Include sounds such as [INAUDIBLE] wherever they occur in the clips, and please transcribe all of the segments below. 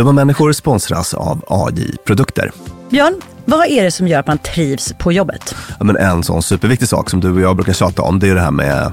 Dumma människor sponsras av AJ Produkter. Björn, vad är det som gör att man trivs på jobbet? Ja, men en sån superviktig sak som du och jag brukar tjata om, det är det här med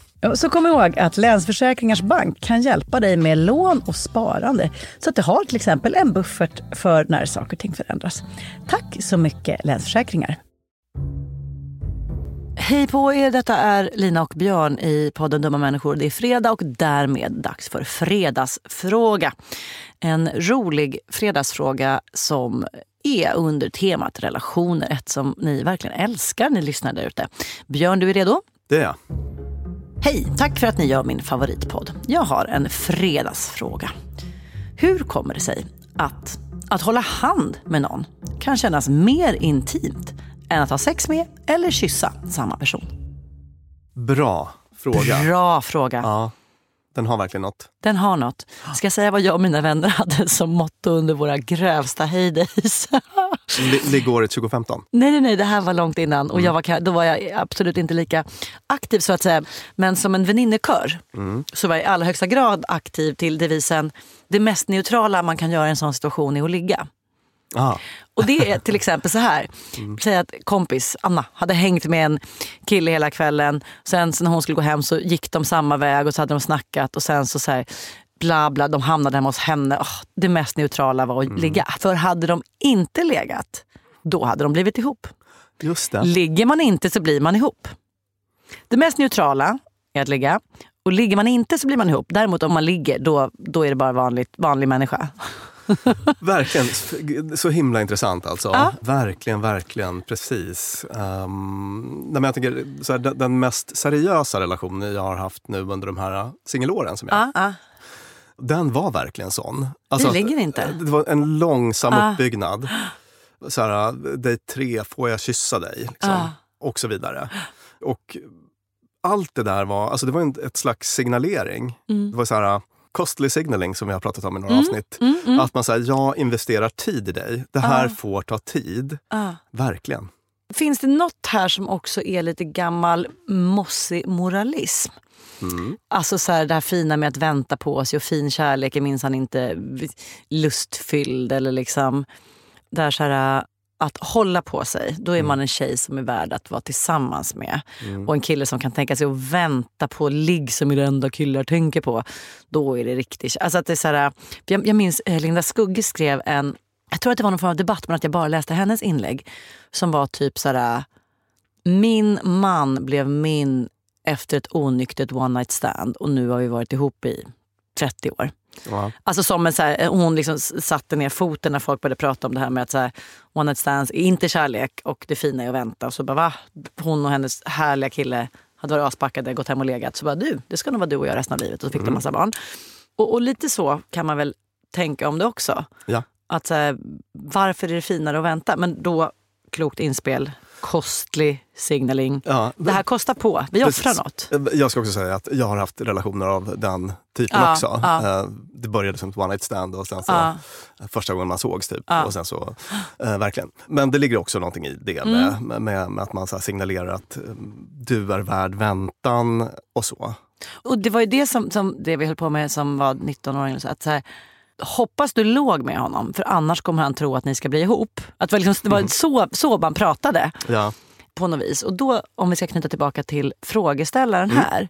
Så kom ihåg att Länsförsäkringars Bank kan hjälpa dig med lån och sparande. Så att du har till exempel en buffert för när saker och ting förändras. Tack så mycket Länsförsäkringar. Hej på er, detta är Lina och Björn i podden Dumma människor. Det är fredag och därmed dags för Fredagsfråga. En rolig fredagsfråga som är under temat relationer. Ett som ni verkligen älskar, ni lyssnar där ute. Björn, du är redo? Det är jag. Hej! Tack för att ni gör min favoritpodd. Jag har en fredagsfråga. Hur kommer det sig att, att hålla hand med någon kan kännas mer intimt än att ha sex med eller kyssa samma person? Bra fråga. Bra fråga. Ja, den har verkligen något. Den har något. Ska jag säga vad jag och mina vänner hade som motto under våra grövsta heydays? [LAUGHS] Li- Liggår 2015? Nej, nej, nej, det här var långt innan. Och jag var, då var jag absolut inte lika aktiv så att säga. Men som en väninnekör så var jag i allra högsta grad aktiv till devisen det mest neutrala man kan göra i en sån situation är att ligga. Ah. Och det är till exempel så här. Säg att kompis Anna hade hängt med en kille hela kvällen. Sen så när hon skulle gå hem så gick de samma väg och så hade de snackat och sen så, så här, bla bla, de hamnade hemma hos henne. Åh, det mest neutrala var att ligga. För hade de inte legat, då hade de blivit ihop. Just det. Ligger man inte så blir man ihop. Det mest neutrala är att ligga. Och ligger man inte så blir man ihop. Däremot om man ligger, då, då är det bara vanligt, vanlig människa. [LAUGHS] Verkligen, så himla intressant alltså. Ja. Verkligen, verkligen, precis. Um, men jag tänker, så här, den, den mest seriösa relationen jag har haft nu under de här singelåren, som jag, Ja, ja. Den var verkligen sån. Vi ligger inte. Det var en långsam Ah. uppbyggnad. Så här, dig tre, får jag kyssa dig? Liksom. Ah. Och så vidare. Och allt det där var, alltså det var en, ett slags signalering. Mm. Det var så här, costly signaling som vi har pratat om i några avsnitt. Mm, Att man säger, jag investerar tid i dig. Det här får ta tid. Ja. Verkligen. Finns det något här som också är lite gammal mossig moralism? Alltså så här, det här fina med att vänta på sig och fin kärlek är minsann inte lustfylld. Eller liksom, det här, så här, att hålla på sig, då är man en tjej som är värd att vara tillsammans med. Och en kille som kan tänka sig att vänta på ligg som är det enda killar tänker på. Då är det riktigt... Alltså att det är så här, jag, jag minns eh, Linda Skugge skrev en jag tror att det var någon form av debatt men att jag bara läste hennes inlägg. Som var typ så här. Min man blev min efter ett onyktert one night stand och nu har vi varit ihop i 30 år. Ja. Alltså som en så här, hon liksom satte ner foten när folk började prata om det här med att så här, one night stands är inte kärlek och det fina är att vänta. Och så bara va? Hon och hennes härliga kille hade varit aspackade, gått hem och legat. Så bara du, det ska nog vara du och jag resten av livet. Och så fick de massa barn. Och, och lite så kan man väl tänka om det också. Ja. Att så här, varför är det finare att vänta? Men då, klokt inspel, kostlig signaling. Ja, Det här kostar på, vi offrar Precis. något. Jag ska också säga att jag har haft relationer av den typen Ja, också. ja. Eh, Det började som ett one night stand och sen så första gången man sågs typ. Och sen så, eh, verkligen. Men det ligger också någonting i det Mm. med, med, med att man signalerar att eh, du är värd väntan och så. Och det var ju det som, som det vi höll på med som var 19-åring. så Att så här, hoppas du låg med honom för annars kommer han tro att ni ska bli ihop. Att det var, liksom, det var så, så man pratade Ja. på något vis. Och då, om vi ska knyta tillbaka till frågeställaren här.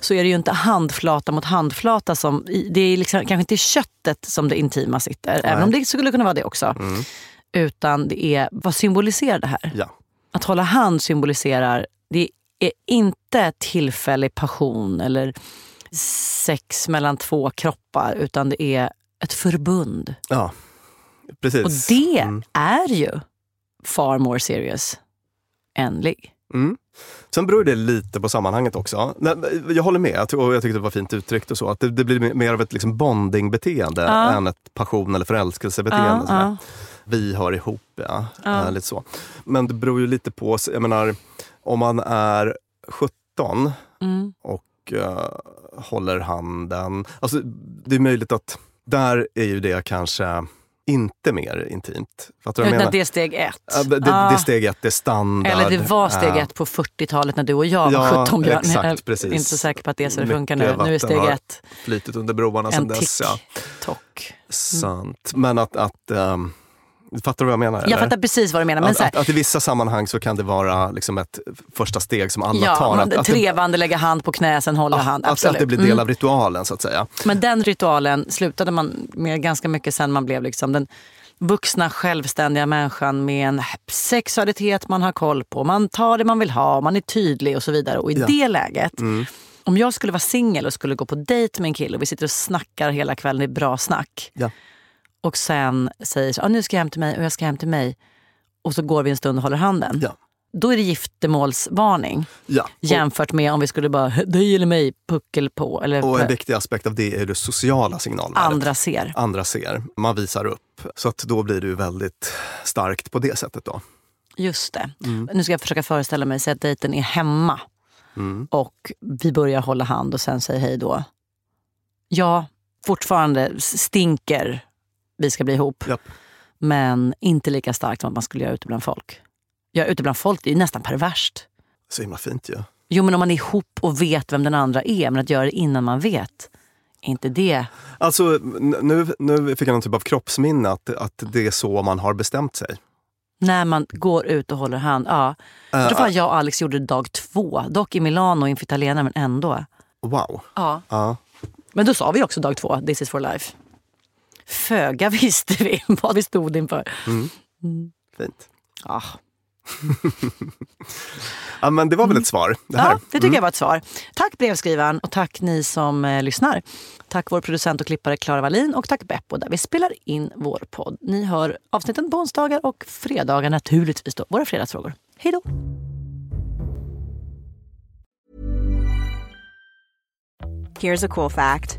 Så är det ju inte handflata mot handflata. Som, det är liksom, kanske inte köttet som det intima sitter. Även om det skulle kunna vara det också. Utan det är, vad symboliserar det här? Ja. Att hålla hand symboliserar, det är inte tillfällig passion eller sex mellan två kroppar utan det är ett förbund. ja, precis. Och det Mm. är ju far more serious än ligg. Mm. Sen beror det lite på sammanhanget också. Jag håller med och jag tyckte det var fint uttryckt och så. Att det, det blir mer av ett liksom bondingbeteende Ja. än ett passion eller förälskelsebeteende. Ja, ja. Vi hör ihop, ja. Ja. Eh, lite så. Men det beror ju lite på, jag menar, om man är 17 Mm. och eh, håller handen. Alltså, det är möjligt att där är ju det kanske inte mer intimt. Fattar du Utan det är steg ett. Ja, det, Ah. det är steg ett, det är standard. Eller det var steg ett på 40-talet när du och jag var Ja, 17 Björn. exakt, Jag är precis. inte så säker på att det är så det funkar nu. Nu är steg ett Flitigt under broarna sedan en dess. Ja. tick-tock. Sant. Men att... att um, fattar du vad jag menar? Jag eller? fattar precis vad du menar. Men att, att, att i vissa sammanhang så kan det vara liksom ett första steg som alla ja, tar. man, Att, att, det, trevande, lägga hand på knä, sen hålla hand. att, Absolut. att det blir del Mm. av ritualen så att säga. Men den ritualen slutade man med ganska mycket sen man blev liksom den vuxna självständiga människan med en sexualitet man har koll på. Man tar det man vill ha, man är tydlig och så vidare. Och i Ja. det läget, Mm. om jag skulle vara singel och skulle gå på dejt med en kille och vi sitter och snackar hela kvällen, det är bra snack. Ja. Och sen säger så, ah, nu ska jag hem till mig och jag ska hem till mig. Och så går vi en stund och håller handen. Ja. Då är det giftermålsvarning. Ja. Jämfört med om vi skulle bara, dig eller mig, puckel på. Eller Och, en viktig aspekt av det är det sociala signalvärdet. andra ser. Andra ser, man visar upp. Så att då blir det väldigt starkt på det sättet. då. Just det. Mm. Nu ska jag försöka föreställa mig så att dejten är hemma. Mm. Och vi börjar hålla hand och sen säger hej då. Ja, fortfarande stinker vi ska bli ihop. Japp. Men inte lika starkt som att man skulle göra ute bland folk. Ja, ute bland folk, det är nästan perverst. Så himla fint ju. Ja. Jo, men om man är ihop och vet vem den andra är, men att göra det innan man vet. Inte det. Alltså, nu, nu fick jag någon typ av kroppsminne att, att det är så man har bestämt sig. När man går ut och håller hand. Ja. Jag tror fan jag och Alex gjorde det dag två. Dock i Milano inför italienare, men ändå. Wow. Ja. Ja. Men då sa vi också dag två, this is for life. Föga [LAUGHS] visste vi vad vi stod inför. Fint. Ja, [LAUGHS] Ja, men det var väl ett svar? Det här. Mm. ja det tycker jag var ett svar. Tack brevskrivaren och tack ni som eh, lyssnar. Tack vår producent och klippare Klara Wallin och tack Beppo där vi spelar in vår podd. Ni hör avsnitten på onsdagar och fredagar naturligtvis då, våra fredagsfrågor. Hej då! Here's a cool fact